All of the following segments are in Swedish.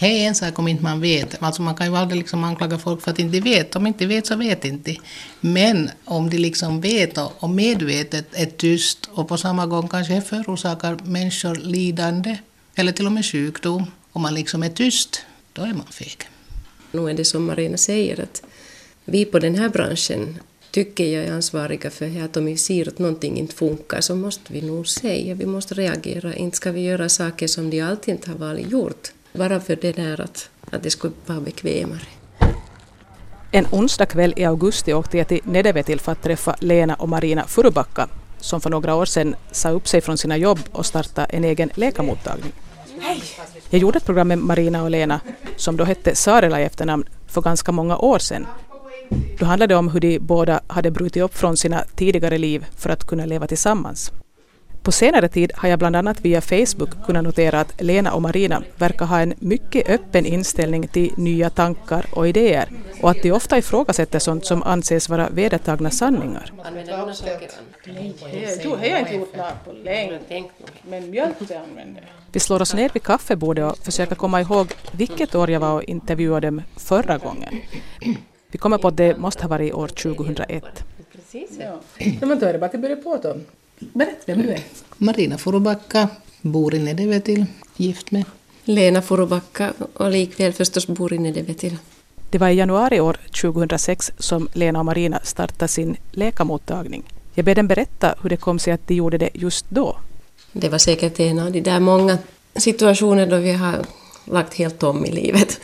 Det är en sak om inte man vet. Alltså man kan ju aldrig liksom anklaga folk för att inte vet. Om inte vet så vet inte. Men om de liksom vet och medvetet är tyst och på samma gång kanske förorsakar människor lidande eller till och med sjukdom. Om man liksom är tyst, då är man feg. Nu är det som Marina säger att vi på den här branschen tycker jag är ansvariga för att om vi ser att någonting inte funkar så måste vi nog säga, vi måste reagera. Inte ska vi göra saker som de alltid inte har varit gjort. Bara för det där att, att det skulle vara bekvämare. En onsdag kväll i augusti åkte jag till Nedevetil för att träffa Lena och Marina Furubacka som för några år sedan sa upp sig från sina jobb och startade en egen läkarmottagning. Jag gjorde ett program med Marina och Lena, som då hette Sarela i efternamn, för ganska många år sedan. Då handlade det om hur de båda hade brutit upp från sina tidigare liv för att kunna leva tillsammans. På senare tid har jag bland annat via Facebook kunnat notera att Lena och Marina verkar ha en mycket öppen inställning till nya tankar och idéer och att de ofta ifrågasätter sånt som anses vara vedertagna sanningar. Jo, det har jag inte gjort på länge, men mjölk använder Vi slår oss ner vid kaffebordet och försöker komma ihåg vilket år jag var och intervjuade dem förra gången. Vi kommer på att det måste ha varit år 2001. Precis, ja. Men då är det bara att börja på då. Berätta vem du är. Marina Furubacka, bor i Nedevetil, gift med. Lena Furubacka och likväl förstås bor i Nedevetil. Det var i januari år 2006 som Lena och Marina startade sin läkarmottagning. Jag ber dem berätta hur det kom sig att de gjorde det just då. Det var säkert en av de där många situationer då vi har lagt helt om i livet.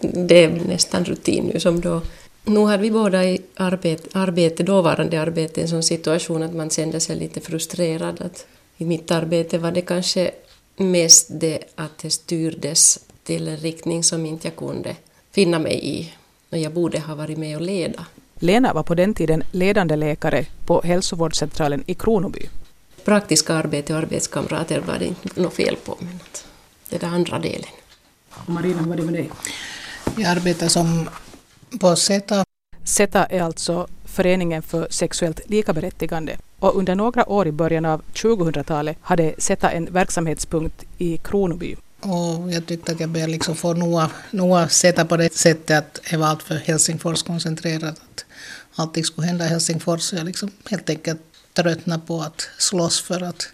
Det är nästan rutin nu som då. Nu hade vi båda i arbete, arbete, dåvarande arbete en sån situation att man kände sig lite frustrerad. Att I mitt arbete var det kanske mest det att det styrdes till en riktning som inte jag kunde finna mig i. Och jag borde ha varit med och leda. Lena var på den tiden ledande läkare på hälsovårdscentralen i Kronoby. Praktiska arbete och arbetskamrater var det inte något fel på, men det är den andra delen. Marina, hur var det med dig? Jag arbetar som på SETA. SETA är alltså Föreningen för sexuellt likaberättigande och under några år i början av 2000-talet hade SETA en verksamhetspunkt i Kronoby. Och jag tyckte att jag började liksom få noa, noa sätta på det sättet att det var allt för Helsingfors koncentrerat. Att allting skulle hända i Helsingfors. Jag liksom helt enkelt tröttnade på att slåss för att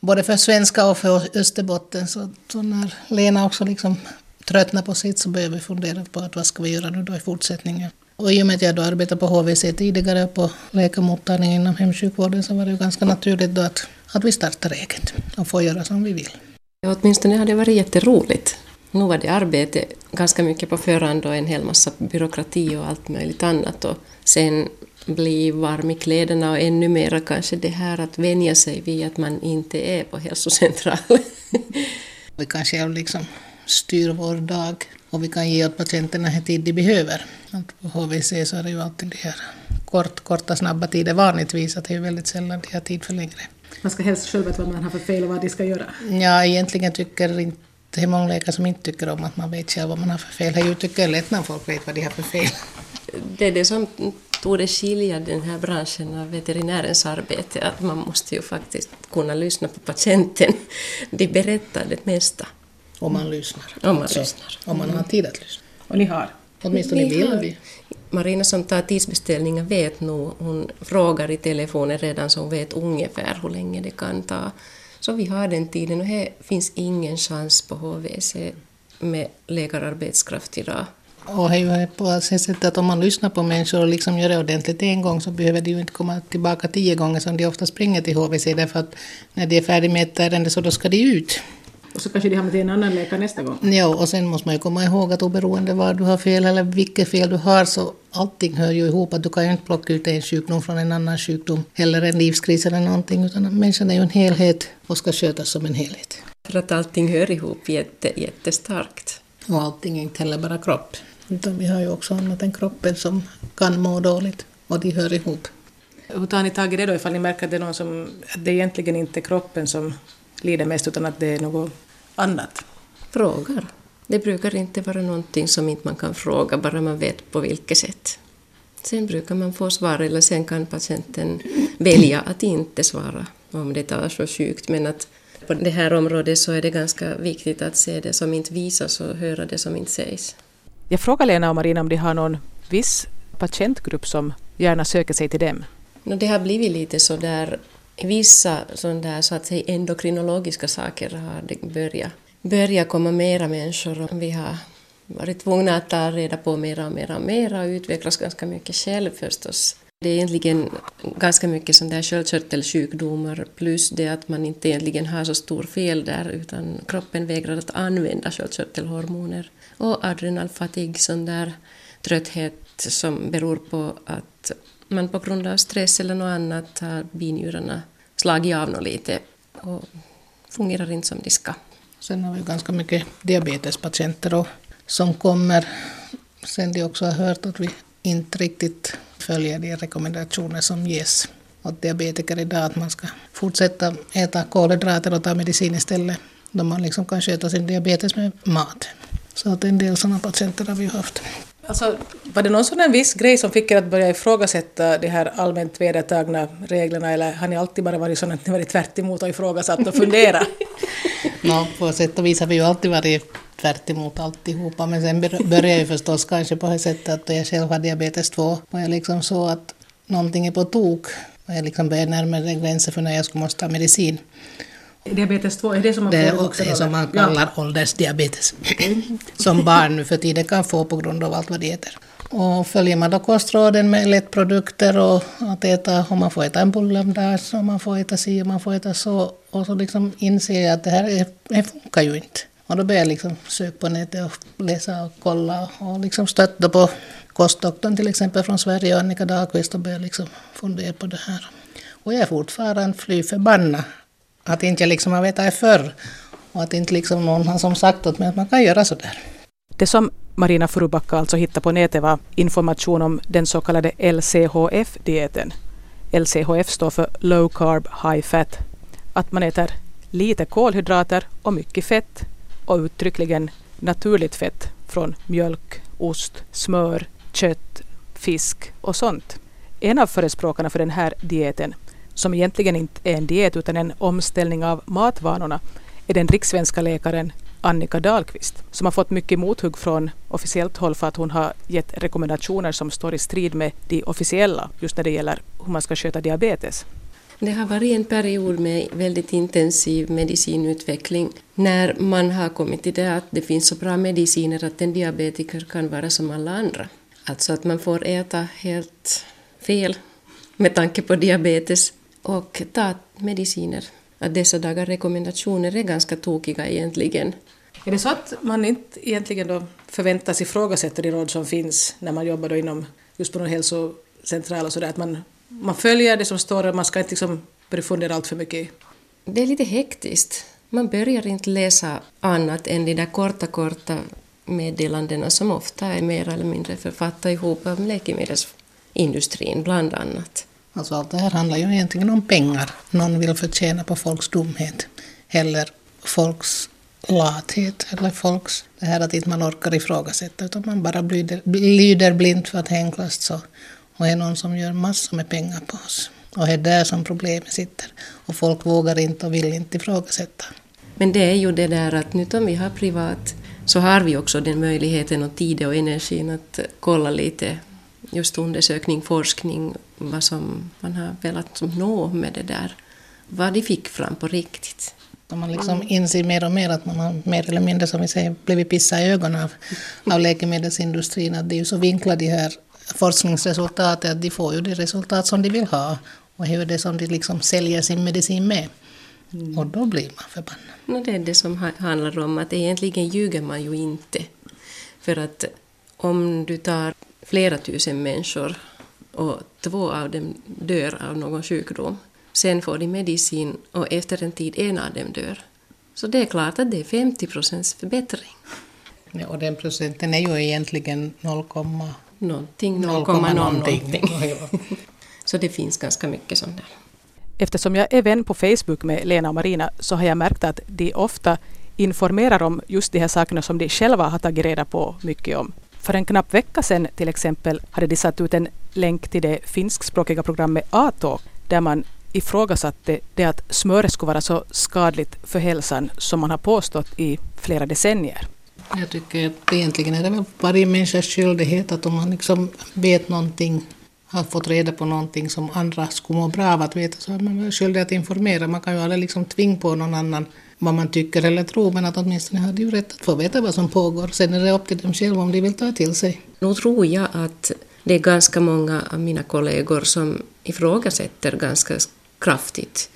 både för svenska och för Österbotten. Så, så när Lena också liksom tröttnade på sitt så började vi fundera på att vad ska vi göra nu då i fortsättningen. Och i och med att jag då arbetade på HVC tidigare på läkarmottagningen inom hemsjukvården så var det ju ganska naturligt då att, att vi startar eget och får göra som vi vill. Ja, åtminstone har det varit jätteroligt. Nu var det arbete ganska mycket på förhand och en hel massa byråkrati och allt möjligt annat. Och sen bli varm i kläderna och ännu mera kanske det här att vänja sig vid att man inte är på hälsocentralen. vi kan själv liksom styr vår dag och vi kan ge åt patienterna den tid de behöver. På HVC så är det ju alltid de här kort, korta, snabba tider vanligtvis, att det är väldigt sällan de har tid för längre. Man ska helst själv veta vad man har för fel och vad de ska göra. Ja, egentligen tycker inte det är många läkare som inte tycker om att man vet själv vad man har för fel. Jag tycker det är lätt när folk vet vad de har för fel. Det är det som torde skilja den här branschen av veterinärens arbete, att man måste ju faktiskt kunna lyssna på patienten. De berättar det mesta. Om man lyssnar. Om man lyssnar. Om man har tid att lyssna. Och ni har? Åtminstone Vi vill vi. Marina som tar tidsbeställningar vet nog, hon frågar i telefonen redan så hon vet ungefär hur länge det kan ta. Så vi har den tiden och här finns ingen chans på HVC med läkararbetskraft idag. Och det är på det sättet att om man lyssnar på människor och liksom gör det ordentligt en gång så behöver de ju inte komma tillbaka tio gånger som de ofta springer till HVC därför att när de är färdiga med ett ärende så då ska de ut. Och så kanske de hamnar till en annan läkare nästa gång. Ja, och sen måste man ju komma ihåg att oberoende vad du har fel eller vilket fel du har så allting hör ju ihop. Att du kan ju inte plocka ut en sjukdom från en annan sjukdom eller en livskris eller någonting utan människan är ju en helhet och ska skötas som en helhet. För att allting hör ihop jätte, jättestarkt. Och allting är inte heller bara kropp. Utan vi har ju också annat än kroppen som kan må dåligt och de hör ihop. Hur tar ni tag i det då ifall ni märker att det är någon som, att det egentligen inte är kroppen som lider mest utan att det är något annat? Frågar. Det brukar inte vara någonting som inte man kan fråga, bara man vet på vilket sätt. Sen brukar man få svar, eller sen kan patienten välja att inte svara om det tar så sjukt. Men att På det här området så är det ganska viktigt att se det som inte visas och höra det som inte sägs. Jag frågar Lena och Marina om de har någon viss patientgrupp som gärna söker sig till dem. No, det har blivit lite så där, vissa sådana där så att säga endokrinologiska saker har det börjat, börjat komma mera människor och vi har varit tvungna att ta reda på mera och mera och mera och utvecklas ganska mycket själv förstås. Det är egentligen ganska mycket sådana där sköldkörtelsjukdomar plus det att man inte egentligen har så stor fel där utan kroppen vägrar att använda sköldkörtelhormoner. Och adrenalfatig, sån där trötthet som beror på att man på grund av stress eller något annat har binjurarna slagit av något lite och fungerar inte som de ska. Sen har vi ganska mycket diabetespatienter och, som kommer sen de också har hört att vi inte riktigt följer de rekommendationer som ges åt diabetiker idag att man ska fortsätta äta kolhydrater och ta medicin istället då man liksom kan sköta sin diabetes med mat. Så att en del sådana patienter har vi haft. Alltså, var det någon sån viss grej som fick er att börja ifrågasätta de här allmänt vedertagna reglerna eller har ni alltid bara varit sådana att ni varit tvärt emot och ifrågasatt och funderat? no, på sätt och vis har vi ju alltid varit tvärt emot alltihopa men sen började jag förstås kanske på det sättet att jag själv har diabetes 2 och jag liksom så att någonting är på tok och jag liksom började närma mig gränsen för när jag skulle måste ta medicin. Diabetes 2, är det som man det får också det som man kallar ja. åldersdiabetes. som barn nu för tiden kan få på grund av allt vad det äter. Och följer man då kostråden med lättprodukter och att äta, om man får äta en bulle om dagen, och man får äta si och man får äta så, och så liksom inser jag att det här är, det funkar ju inte. Och då börjar jag liksom söka på nätet och läsa och kolla och liksom stötta på kostdoktorn till exempel från Sverige, Annika Dahlqvist, och börja liksom fundera på det här. Och jag är fortfarande fly förbannad att inte liksom jag liksom har vetat det förr. Och att inte liksom någon har som sagt åt mig att man kan göra så där. Det som Marina Furubacka alltså hittade på nätet var information om den så kallade LCHF-dieten. LCHF står för Low Carb High Fat. Att man äter lite kolhydrater och mycket fett och uttryckligen naturligt fett från mjölk, ost, smör, kött, fisk och sånt. En av förespråkarna för den här dieten som egentligen inte är en diet utan en omställning av matvanorna, är den rikssvenska läkaren Annika Dahlqvist, som har fått mycket mothugg från officiellt håll för att hon har gett rekommendationer som står i strid med de officiella, just när det gäller hur man ska sköta diabetes. Det har varit en period med väldigt intensiv medicinutveckling när man har kommit till det att det finns så bra mediciner att en diabetiker kan vara som alla andra. Alltså att man får äta helt fel med tanke på diabetes och ta mediciner. Att dessa dagar rekommendationer är ganska tokiga egentligen. Är det så att man inte egentligen då förväntas ifrågasätta de råd som finns när man jobbar då inom just på någon hälsocentral och sådär, att man, man följer det som står och man ska inte liksom börja fundera allt för mycket? Det är lite hektiskt. Man börjar inte läsa annat än de där korta, korta meddelandena som ofta är mer eller mindre författade ihop av läkemedelsindustrin bland annat. Alltså allt det här handlar ju egentligen om pengar. Någon vill förtjäna på folks dumhet. Eller folks lathet. Eller folks... Det här att inte man orkar ifrågasätta. Utan man bara lyder, lyder blint för att det är enklast så. Och är någon som gör massor med pengar på oss. Och det är där som problemet sitter. Och folk vågar inte och vill inte ifrågasätta. Men det är ju det där att nu om vi har privat så har vi också den möjligheten och tiden och energin att kolla lite just undersökning, forskning, vad som man har velat nå med det där, vad de fick fram på riktigt. Man liksom inser mer och mer att man har mer eller mindre, som vi säger, blivit pissad i ögonen av, av läkemedelsindustrin, att det är ju så vinklat de här forskningsresultaten att de får ju det resultat som de vill ha och är det som de liksom säljer sin medicin med. Mm. Och då blir man förbannad. No, det är det som handlar om att egentligen ljuger man ju inte. För att om du tar flera tusen människor och två av dem dör av någon sjukdom. Sen får de medicin och efter en tid en av dem dör. Så det är klart att det är 50 procents förbättring. Ja, och den procenten är ju egentligen 0, någonting, 0, 0, någonting. Så det finns ganska mycket sånt där. Eftersom jag är vän på Facebook med Lena och Marina så har jag märkt att de ofta informerar om just de här sakerna som de själva har tagit reda på mycket om. För en knapp vecka sedan till exempel hade de satt ut en länk till det finskspråkiga programmet A-talk där man ifrågasatte det att smöret skulle vara så skadligt för hälsan som man har påstått i flera decennier. Jag tycker att egentligen är det väl varje människas skyldighet att om man liksom vet någonting, har fått reda på någonting som andra skulle må bra av att veta så är man skyldig att informera. Man kan ju aldrig liksom tvinga på någon annan vad man tycker eller tror, men att åtminstone har de ju rätt att få veta vad som pågår. Sen är det upp till dem själva om de vill ta till sig. Nu tror jag att det är ganska många av mina kollegor som ifrågasätter ganska kraftigt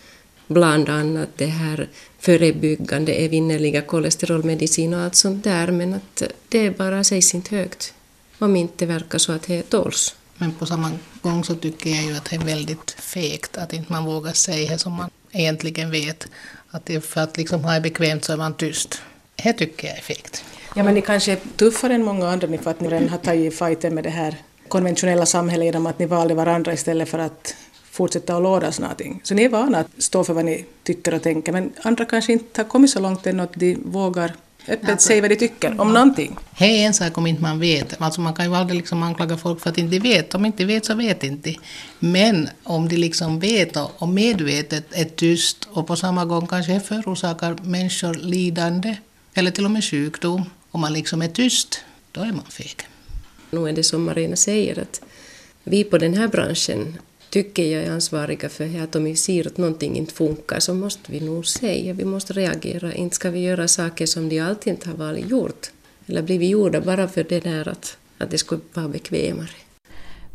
bland annat det här förebyggande evinnerliga kolesterolmedicin och allt sånt där, men att det bara sägs inte högt om inte verkar så att det tåls. Men på samma gång så tycker jag ju att det är väldigt fegt att inte man vågar säga det som man egentligen vet. Att det för att liksom ha det bekvämt så är man tyst. Det tycker jag är fegt. Ja, men ni kanske är tuffare än många andra för att ni redan har tagit fighten med det här konventionella samhället genom att ni valde varandra istället för att fortsätta att lådas någonting. Så ni är vana att stå för vad ni tycker och tänker, men andra kanske inte har kommit så långt än att de vågar öppet alltså, säga vad de tycker om någonting. Det är en sak om inte man vet. Alltså man kan ju aldrig liksom anklaga folk för att inte vet. Om inte vet så vet inte. Men om de liksom vet och medvetet är tyst och på samma gång kanske förorsakar människor lidande eller till och med sjukdom. Om man liksom är tyst, då är man feg. Nu är det som Marina säger att vi på den här branschen tycker jag är ansvariga för att om vi ser att någonting inte funkar så måste vi nog säga, vi måste reagera. Inte ska vi göra saker som de alltid inte har varit gjort. Eller blivit gjorda bara för det där att, att det skulle vara bekvämare.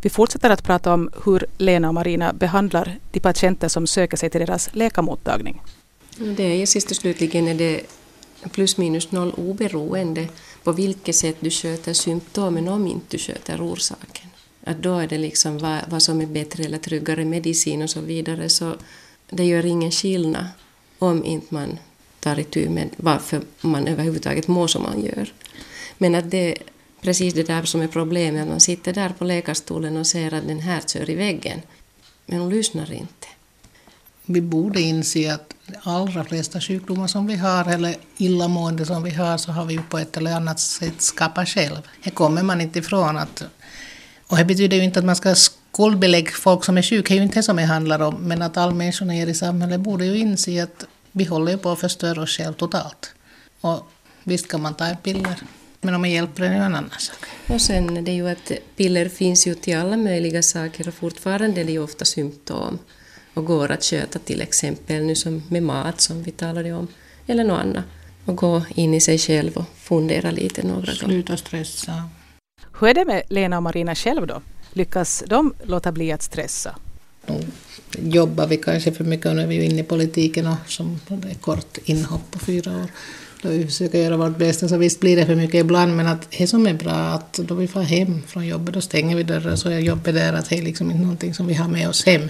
Vi fortsätter att prata om hur Lena och Marina behandlar de patienter som söker sig till deras läkarmottagning. Det är sist och slutligen är det plus minus noll oberoende på vilket sätt du sköter symptomen om inte du sköter orsaken att då är det liksom vad, vad som är bättre eller tryggare medicin och så vidare. Så det gör ingen skillnad om inte man tar itu med varför man överhuvudtaget mår som man gör. Men att det är precis det där som är problemet, att man sitter där på läkarstolen och ser att den här kör i väggen, men hon lyssnar inte. Vi borde inse att de allra flesta sjukdomar som vi har, eller illamående som vi har, så har vi ju på ett eller annat sätt skapat själv. Det kommer man inte ifrån att och det betyder ju inte att man ska skuldbelägga folk som är sjuka, det är ju inte det som det handlar om. Men att all människorna i samhället borde ju inse att vi håller på att förstöra oss själva totalt. Och visst kan man ta en piller, men om det hjälper är det ju en annan sak. Och sen är det ju att piller finns ju till alla möjliga saker och fortfarande är det ju ofta symptom och går att köta till exempel nu som med mat som vi talade om, eller något annat. Och gå in i sig själv och fundera lite några gånger. Sluta stressa. Hur är det med Lena och Marina själv då? Lyckas de låta bli att stressa? Nu jobbar vi kanske för mycket, nu är vi ju inne i politiken och som det är kort inhopp på fyra år. Då vi försöker göra vårt bästa, så visst blir det för mycket ibland, men att det som är bra att då vi får hem från jobbet, då stänger vi dörren så är jobbet där, att det är liksom inte någonting som vi har med oss hem,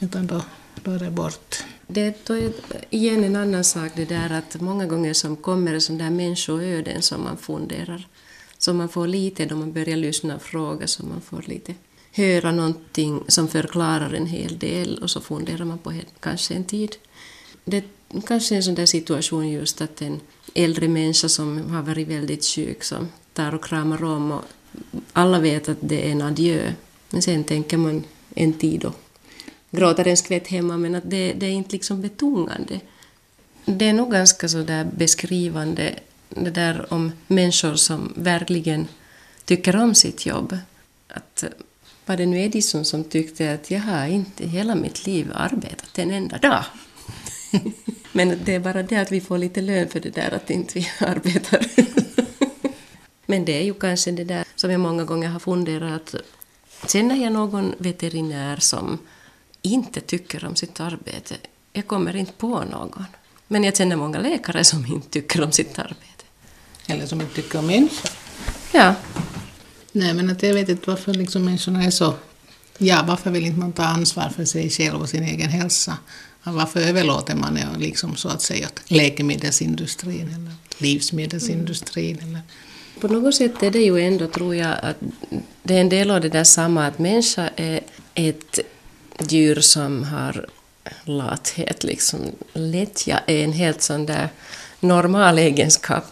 utan då, då är det bort. Det är igen en annan sak det där att många gånger som kommer sådana där människoöden som man funderar så man får lite då man börjar lyssna och fråga så man får lite höra någonting som förklarar en hel del och så funderar man på kanske en tid. Det kanske är en sån där situation just att en äldre människa som har varit väldigt sjuk som tar och kramar om och alla vet att det är en adjö. Men sen tänker man en tid och gråter en skvätt hemma men att det, det är inte liksom betungande. Det är nog ganska så där beskrivande det där om människor som verkligen tycker om sitt jobb. Att eh, var det nu Edison som tyckte att jag har inte hela mitt liv arbetat en enda dag. Men det är bara det att vi får lite lön för det där att inte vi arbetar. Men det är ju kanske det där som jag många gånger har funderat. Känner jag någon veterinär som inte tycker om sitt arbete? Jag kommer inte på någon. Men jag känner många läkare som inte tycker om sitt arbete. Eller som inte tycker om människor. Ja. Nej, men att jag vet inte varför liksom människorna är så... Ja, varför vill inte man ta ansvar för sig själv och sin egen hälsa? Varför överlåter man det liksom så att säga åt läkemedelsindustrin eller livsmedelsindustrin? Mm. Eller? På något sätt är det ju ändå, tror jag, att det är en del av det där samma att människa är ett djur som har lathet, liksom lättja är en helt sån där normal egenskap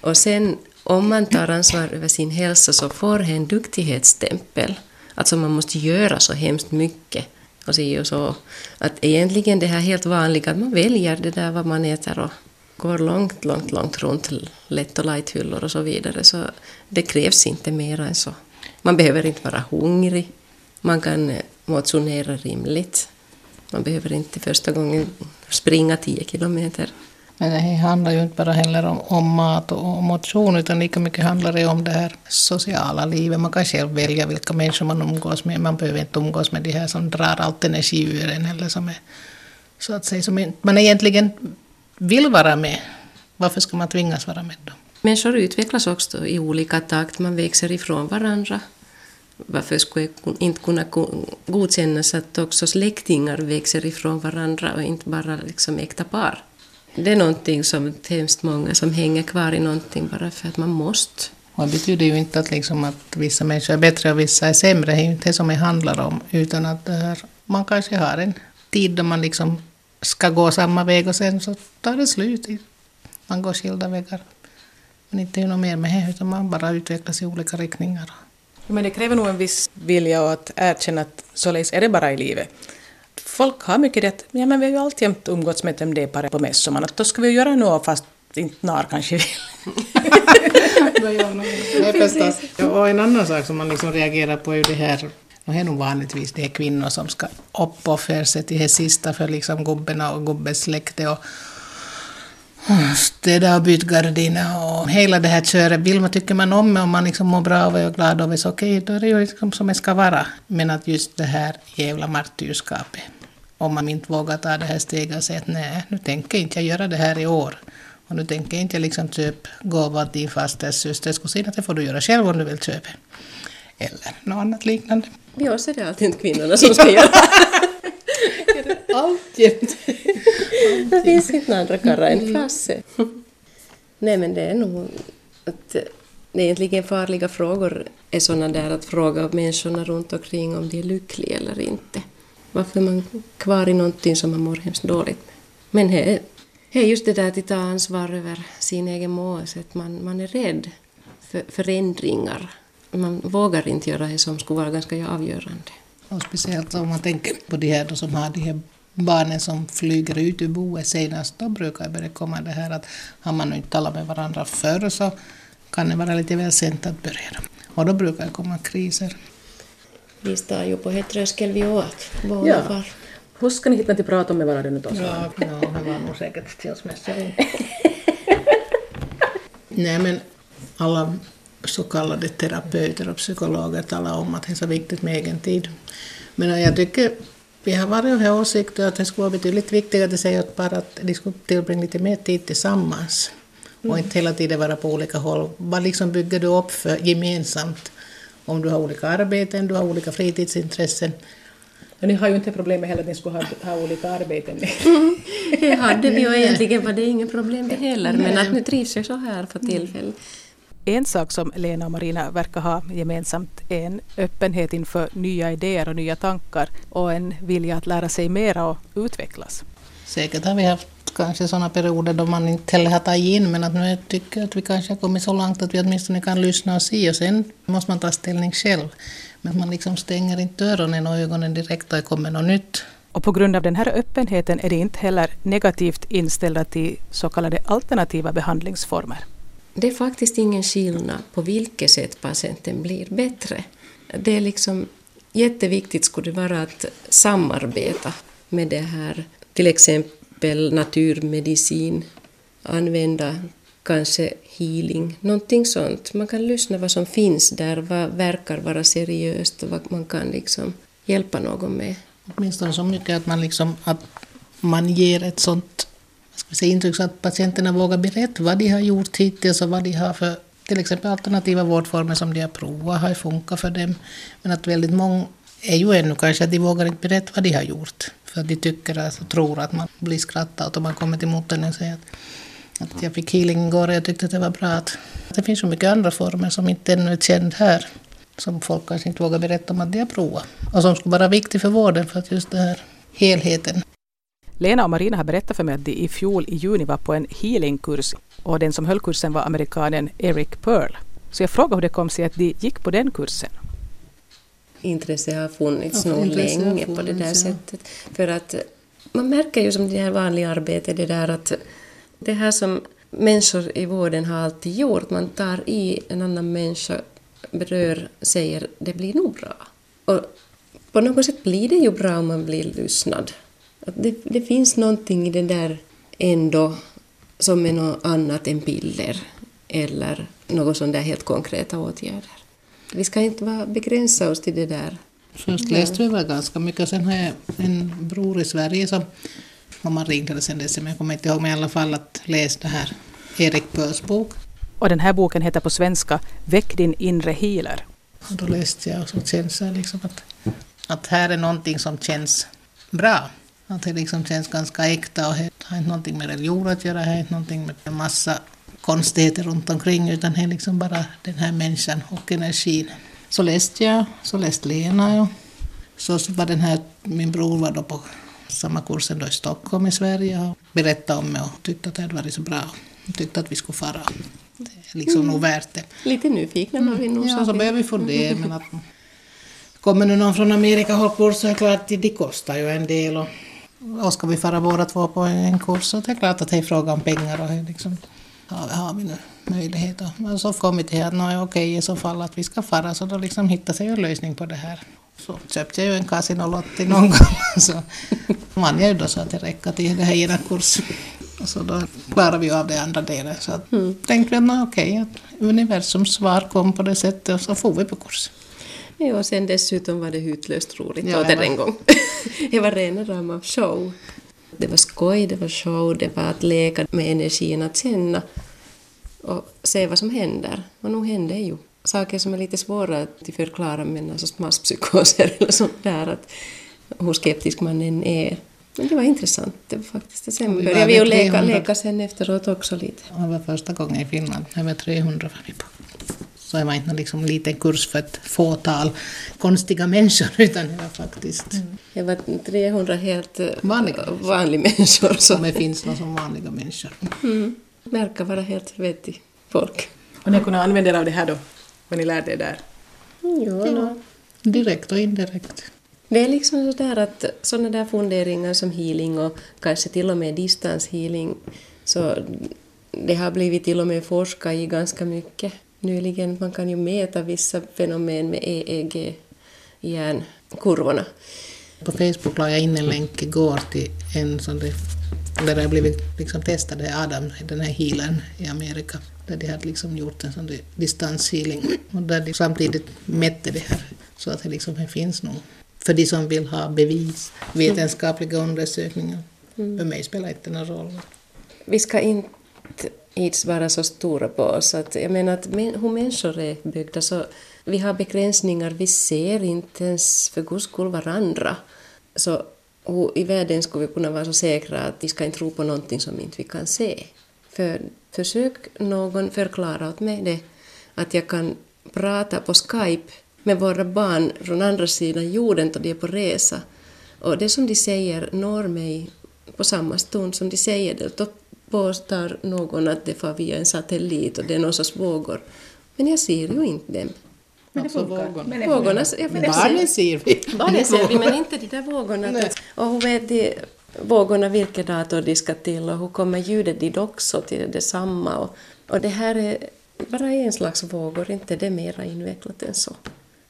och sen om man tar ansvar över sin hälsa så får det en duktighetsstämpel. Alltså man måste göra så hemskt mycket. och si och så. Att egentligen det här helt vanliga, att man väljer det där vad man äter och går långt, långt, långt runt lätt och light-hyllor och så vidare. Så det krävs inte mer än så. Man behöver inte vara hungrig. Man kan eh, motionera rimligt. Man behöver inte första gången springa 10 kilometer. Men det handlar ju inte bara heller om, om mat och motion utan lika mycket handlar det om det här sociala livet. Man kan själv välja vilka människor man umgås med. Man behöver inte umgås med de här som drar allt energi ur en eller som är så att säga som man egentligen vill vara med. Varför ska man tvingas vara med då? Människor utvecklas också i olika takt. Man växer ifrån varandra. Varför skulle inte kunna godkännas att också släktingar växer ifrån varandra och inte bara liksom äkta par? Det är någonting som hemskt många som hänger kvar i någonting bara för att man måste. Och det betyder ju inte att, liksom att vissa människor är bättre och vissa är sämre. Det är ju inte det som det handlar om. Utan att det här, man kanske har en tid då man liksom ska gå samma väg och sen så tar det slut. Man går skilda vägar. Men inte något mer med det, utan man bara utvecklas i olika riktningar. Men det kräver nog en viss vilja och att erkänna att således är det bara i livet. Folk har mycket rätt, ja men vi har ju alltjämt umgåtts med MD-paret på att då ska vi göra något fast inte NAR kanske vill. ja, och en annan sak som man liksom reagerar på är ju det här och det är nog vanligtvis de kvinnor som ska uppoffra sig till det sista för liksom gubben och gubbens släkte och städa och byta gardiner och hela det här köret. Vill man, tycker man om det och man liksom mår bra och är glad och så okej, okay, då är det ju liksom som det ska vara. Men att just det här jävla martyrskapet, om man inte vågar ta det här steget och säga att nej, nu tänker inte jag göra det här i år. Och nu tänker inte jag liksom köpa gåva till din fasters systers kusin, att det får du göra själv om du vill köpa. Eller något annat liknande. Vi oss är det alltid inte kvinnorna som ska göra Alltjämt. Det finns inte några andra karlar än Frasse. Nej men det är nog att det egentligen farliga frågor är sådana där att fråga människorna runt omkring om de är lyckliga eller inte. Varför är man kvar i någonting som man mår hemskt dåligt med? Men det är just det där att ta ansvar över sin egen målsätt. Man, man är rädd för förändringar. Man vågar inte göra det som skulle vara ganska avgörande. Och speciellt om man tänker på de här då som har de här barnen som flyger ut ur boet senast, då brukar det komma det här att har man inte talat med varandra förr så kan det vara lite väl sent att börja. Och då brukar det komma kriser. Vi står ju på ett tröskel vi åt, båda ja. Hur ska ni hitta till prata med varandra nu då? Ja, ja, det var nog säkert skilsmässa. Nej men alla så kallade terapeuter och psykologer talar om att det är så viktigt med egen tid. Men jag tycker vi har varit och har åsikter att det skulle vara betydligt viktigare att säga åt par att de skulle tillbringa lite mer tid tillsammans. Mm. Och inte hela tiden vara på olika håll. Vad liksom bygger du upp för gemensamt? Om du har olika arbeten, du har olika fritidsintressen. Men ni har ju inte problem med heller att ni skulle ha, ha olika arbeten. det hade vi ju egentligen var det inget problem det heller, men att nu trivs jag så här för tillfället. En sak som Lena och Marina verkar ha gemensamt är en öppenhet inför nya idéer och nya tankar och en vilja att lära sig mera och utvecklas. Säkert har vi haft kanske sådana perioder då man inte heller har tagit in men att nu tycker jag att vi kanske har kommit så långt att vi åtminstone kan lyssna och se och sen måste man ta ställning själv. Men man liksom stänger inte öronen och ögonen direkt och det kommer något nytt. Och på grund av den här öppenheten är det inte heller negativt inställda till så kallade alternativa behandlingsformer. Det är faktiskt ingen skillnad på vilket sätt patienten blir bättre. Det är liksom jätteviktigt skulle det vara att samarbeta med det här, till exempel naturmedicin, använda kanske healing, någonting sånt. Man kan lyssna vad som finns där, vad verkar vara seriöst och vad man kan liksom hjälpa någon med. Åtminstone så mycket att man, liksom, att man ger ett sånt ska säga, intryck så att patienterna vågar berätta vad de har gjort hittills och vad de har för till exempel alternativa vårdformer som de har provat har funkat för dem. Men att väldigt många är ju ännu kanske att de vågar inte berätta vad de har gjort. För att de tycker alltså, tror att man blir skrattad och man kommer till mottagningen och säger att, att jag fick healing igår och jag tyckte att det var bra. Att, det finns så mycket andra former som inte ännu är känd här. Som folk kanske inte vågar berätta om att de har provat. Och som skulle vara viktigt för vården för att just det här helheten Lena och Marina har berättat för mig att de i fjol i juni var på en healingkurs och den som höll kursen var amerikanen Eric Pearl. Så jag frågade hur det kom sig att de gick på den kursen. Intresse har funnits nog länge på det där funnits, ja. sättet. För att man märker ju som det här vanliga arbetet, det där att det här som människor i vården har alltid gjort, man tar i en annan människa, berör, säger det blir nog bra. Och på något sätt blir det ju bra om man blir lyssnad. Det, det finns någonting i det där ändå som är något annat än piller eller något sånt där helt konkreta åtgärder. Vi ska inte vara, begränsa oss till det där. Först läste vi väl ganska mycket, sen har jag en bror i Sverige som, om man ringde det sen dess, men jag kommer inte ihåg, men i alla fall att läsa det här Erik Bös bok. Och den här boken heter på svenska Väck din inre healer. Och då läste jag och så känns det liksom att, att här är någonting som känns bra. Att det liksom känns ganska äkta och det har inte någonting med religion att göra, det har inte någonting med en massa konstigheter runt omkring utan det är liksom bara den här människan och energin. Så läste jag, så läste Lena och så var den här, min bror var då på samma kursen då i Stockholm i Sverige och berättade om mig och tyckte att det hade varit så bra. Och tyckte att vi skulle fara. Det är liksom nog värt det. Lite nyfikna var vi nog. Ja, så börjar vi fundera. Men att kommer nu någon från Amerika och håller kurs så är det klart att det kostar ju en del. Och, och ska vi fara båda två på en kurs så det är klart att det är fråga om pengar och det liksom, har vi nu möjlighet. Och, så kom vi till att no, okej i så fall att vi ska fara så då liksom hittade sig en lösning på det här. Så köpte jag ju en Casino-lott någon gång så vann jag ju då så att det räcker till det här ena kursen. Och så då klarar vi av det andra delen. Så att, tänkte vi att no, okej, att universums svar kom på det sättet och så får vi på kurs. Ja, och sen dessutom var det hutlöst roligt Ja, åter en gång. det var rena rama show. Det var skoj, det var show, det var att leka med energin, att känna och se vad som händer. Och nu händer ju saker som är lite svåra att förklara med en sorts masspsykoser eller sånt där, att hur skeptisk man än är. Men det var intressant, det var faktiskt det. Sen Vi började vi ju leka, 300. leka sen efteråt också lite. Det var första gången i Finland, över 300 var vi på. Så det var inte någon liksom liten kurs för ett fåtal konstiga människor, utan det var faktiskt, Det var 300 helt eh, Vanliga människor. vanliga människor som som det finns någon som vanliga människor. Mm. Verkar vara helt vettig folk. Och ni kunde använda er av det här då, vad ni lärde er där. Ja, no. Direkt och indirekt. Det är liksom sådär att sådana där funderingar som healing och kanske till och med distanshealing, så det har blivit till och med forskat i ganska mycket nyligen. Man kan ju mäta vissa fenomen med EEG i hjärnkurvorna. På Facebook la jag in en länk igår till en som det, där det har blivit liksom testade Adam, den här healern i Amerika, där de hade liksom gjort en sån distanshealing och där de samtidigt mätte det här så att det liksom finns nog för de som vill ha bevis, vetenskapliga undersökningar. För mig spelar inte någon roll. Vi ska inte inte vara så stora på oss. Att, jag menar att men, hur människor är byggda så vi har begränsningar, vi ser inte ens för guds skull varandra. Så hur i världen skulle vi kunna vara så säkra att vi ska inte tro på någonting som inte vi kan se. För försök någon förklara åt mig det att jag kan prata på Skype med våra barn från andra sidan jorden då de är på resa. Och det som de säger når mig på samma stund som de säger det. Påstår någon att det far via en satellit och det är någon sorts vågor. Men jag ser ju inte dem. Men det Alltså funkar. vågorna. Men det Vågorna, jag Men jag barnen ser vi. Barnen ser vi, men inte de där vågorna. Nej. Och hur vet de vågorna vilken dator de ska till och hur kommer ljudet dit också till detsamma? Och, och det här är bara en slags vågor, inte det är mera invecklat än så.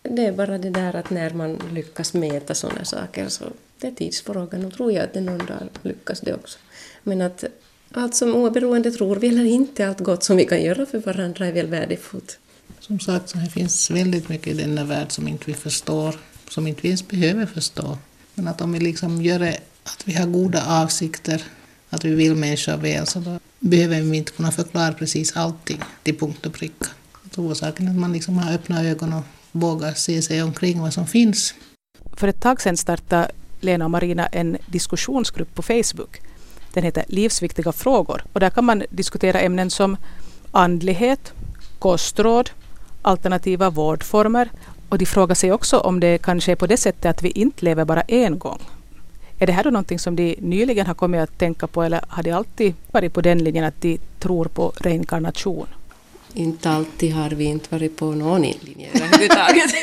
Det är bara det där att när man lyckas mäta sådana saker så det är tidsfrågan och tror jag att det någon dag lyckas det också. Men att allt som oberoende tror vi eller inte allt gott som vi kan göra för varandra är väl värdefullt. Som sagt, så här finns väldigt mycket i denna värld som inte vi förstår, som inte vi ens behöver förstå. Men att om vi liksom gör det, att vi har goda avsikter, att vi vill människor väl, så då behöver vi inte kunna förklara precis allting till punkt och pricka. Orsaken är att man liksom har öppna ögon och vågar se sig omkring vad som finns. För ett tag sedan startade Lena och Marina en diskussionsgrupp på Facebook. Den heter Livsviktiga frågor och där kan man diskutera ämnen som andlighet, kostråd, alternativa vårdformer och de frågar sig också om det kanske är på det sättet att vi inte lever bara en gång. Är det här då någonting som de nyligen har kommit att tänka på eller har de alltid varit på den linjen att de tror på reinkarnation? inte alltid har vi inte varit på någon linje överhuvudtaget.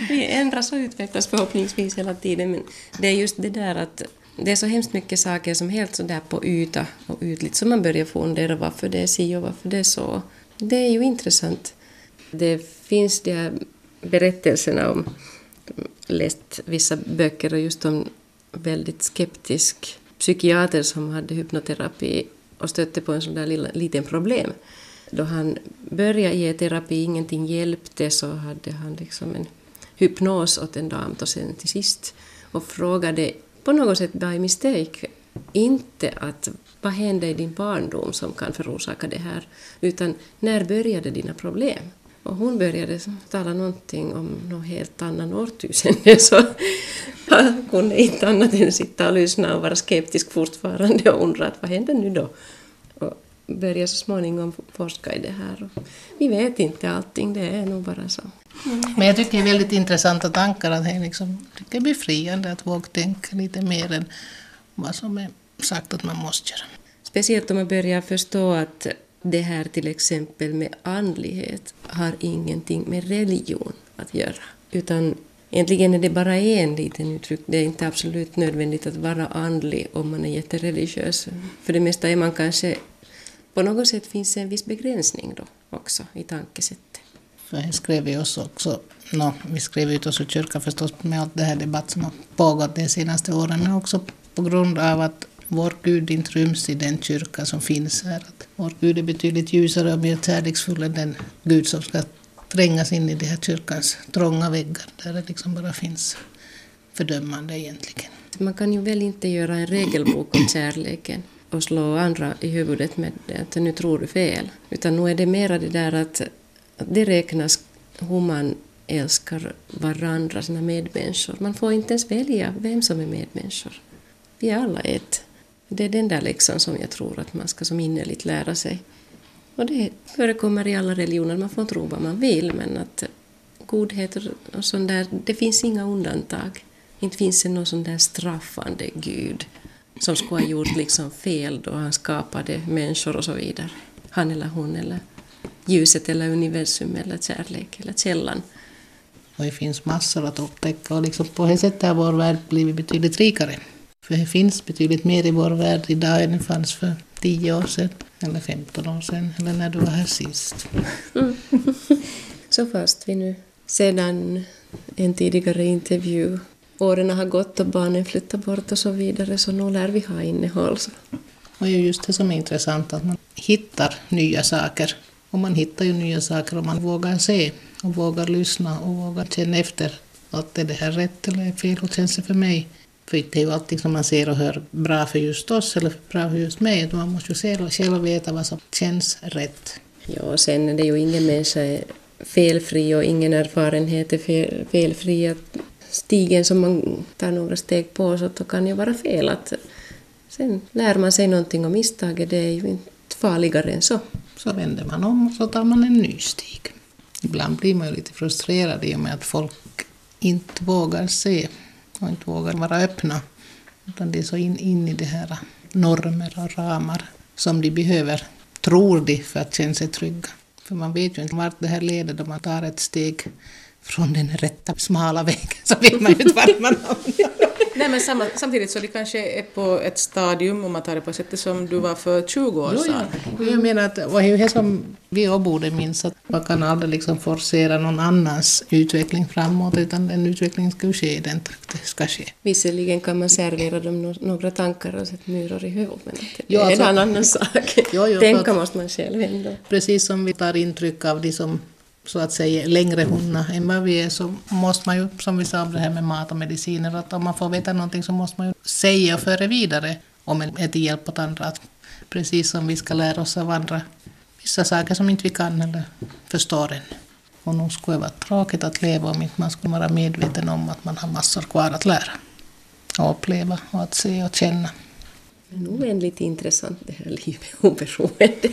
vi ändras och utvecklas förhoppningsvis hela tiden, men det är just det där att det är så hemskt mycket saker som helt sådär på yta och ytligt som man börjar fundera varför det är si och varför det är så. Det är ju intressant. Det finns de här berättelserna om, läst vissa böcker och just om väldigt skeptisk psykiater som hade hypnoterapi och stötte på en sån där lilla, liten problem. Då han började ge terapi, ingenting hjälpte, så hade han liksom en hypnos åt en dam och sen till sist och frågade på något sätt by mistake inte att vad hände i din barndom som kan förorsaka det här, utan när började dina problem? Och hon började tala någonting om något helt annan årtusende så jag kunde inte annat än sitta och lyssna och vara skeptisk fortfarande och undra att vad händer nu då? Och börja så småningom forska i det här. Och vi vet inte allting, det är nog bara så. Men jag tycker det är väldigt intressanta tankar att liksom, det är liksom, det är befriande att våga tänka lite mer än vad som är sagt att man måste göra. Speciellt om man börjar förstå att det här till exempel med andlighet har ingenting med religion att göra. Utan egentligen är det bara en liten uttryck. Det är inte absolut nödvändigt att vara andlig om man är jättereligiös. För det mesta är man kanske... På något sätt finns det en viss begränsning då också i tankesättet. För jag skrev vi oss också, no, vi skrev ut oss ur kyrkan förstås med allt det här debatt som har pågått de senaste åren, men också på grund av att vår Gud inte ryms i den kyrka som finns här. Att vår Gud är betydligt ljusare och mer kärleksfull än den Gud som ska trängas in i de här kyrkans trånga väggar där det liksom bara finns fördömande egentligen. Man kan ju väl inte göra en regelbok om kärleken och slå andra i huvudet med att nu tror du fel. Utan nu är det mera det där att det räknas hur man älskar varandra, sina medmänniskor. Man får inte ens välja vem som är medmänniskor. Vi är alla ett. Det är den där läxan som jag tror att man ska som innerligt lära sig. Och det förekommer i alla religioner, man får tro vad man vill, men att godhet och sånt där, det finns inga undantag. Inte finns det någon sån där straffande Gud som skulle ha gjort liksom fel då han skapade människor och så vidare. Han eller hon eller ljuset eller universum eller kärlek eller källan. Och det finns massor att upptäcka och liksom på det sättet har vår värld blivit betydligt rikare. För det finns betydligt mer i vår värld idag än det fanns för 10 år sedan, eller 15 år sedan, eller när du var här sist. Mm. Så fast vi nu sedan en tidigare intervju åren har gått och barnen flyttar bort och så vidare, så nu lär vi ha innehåll. Och det är just det som är intressant, att man hittar nya saker. Och man hittar ju nya saker om man vågar se och vågar lyssna och vågar känna efter att är det här rätt eller fel, hur känns det för mig? För det är ju allting som man ser och hör bra för just oss eller bra för just mig. Man måste ju själv, själv veta vad som känns rätt. Ja, och sen är det ju ingen människa felfri och ingen erfarenhet är fel, felfri. Stigen som man tar några steg på så då kan ju vara fel. Att sen lär man sig någonting och misstaget, det är ju inte farligare än så. Så vänder man om och så tar man en ny stig. Ibland blir man ju lite frustrerad i och med att folk inte vågar se och inte vågar vara öppna. Utan det är så in, in i det här normer och ramar som de behöver, tror de, för att känna sig trygga. För man vet ju inte vart det här leder då man tar ett steg från den rätta smala vägen så vet man ju inte vart man hamnar. Nej, men samma, samtidigt så det kanske är på ett stadium, om man tar det på sättet som du var för 20 år sedan. Jo, ja. Jag menar att vad är det som vi borde minnas, att man kan aldrig liksom forcera någon annans utveckling framåt, utan den utvecklingen ska ske i den takt det ska ske. Visserligen kan man servera dem några tankar och sätta myror i huvudet, men det jo, alltså, är en annan sak. Jo, jo, Tänka måste man själv ändå. Precis som vi tar intryck av de som så att säga längre hunna än vad vi är så måste man ju, som vi sa om det här med mat och mediciner, att om man får veta någonting så måste man ju säga och föra vidare om en är till hjälp åt andra. Precis som vi ska lära oss av andra vissa saker som inte vi kan eller förstår än. Och nog skulle det vara tråkigt att leva om inte man skulle vara medveten om att man har massor kvar att lära och uppleva och att se och känna. Men oändligt intressant det här livet oberoende.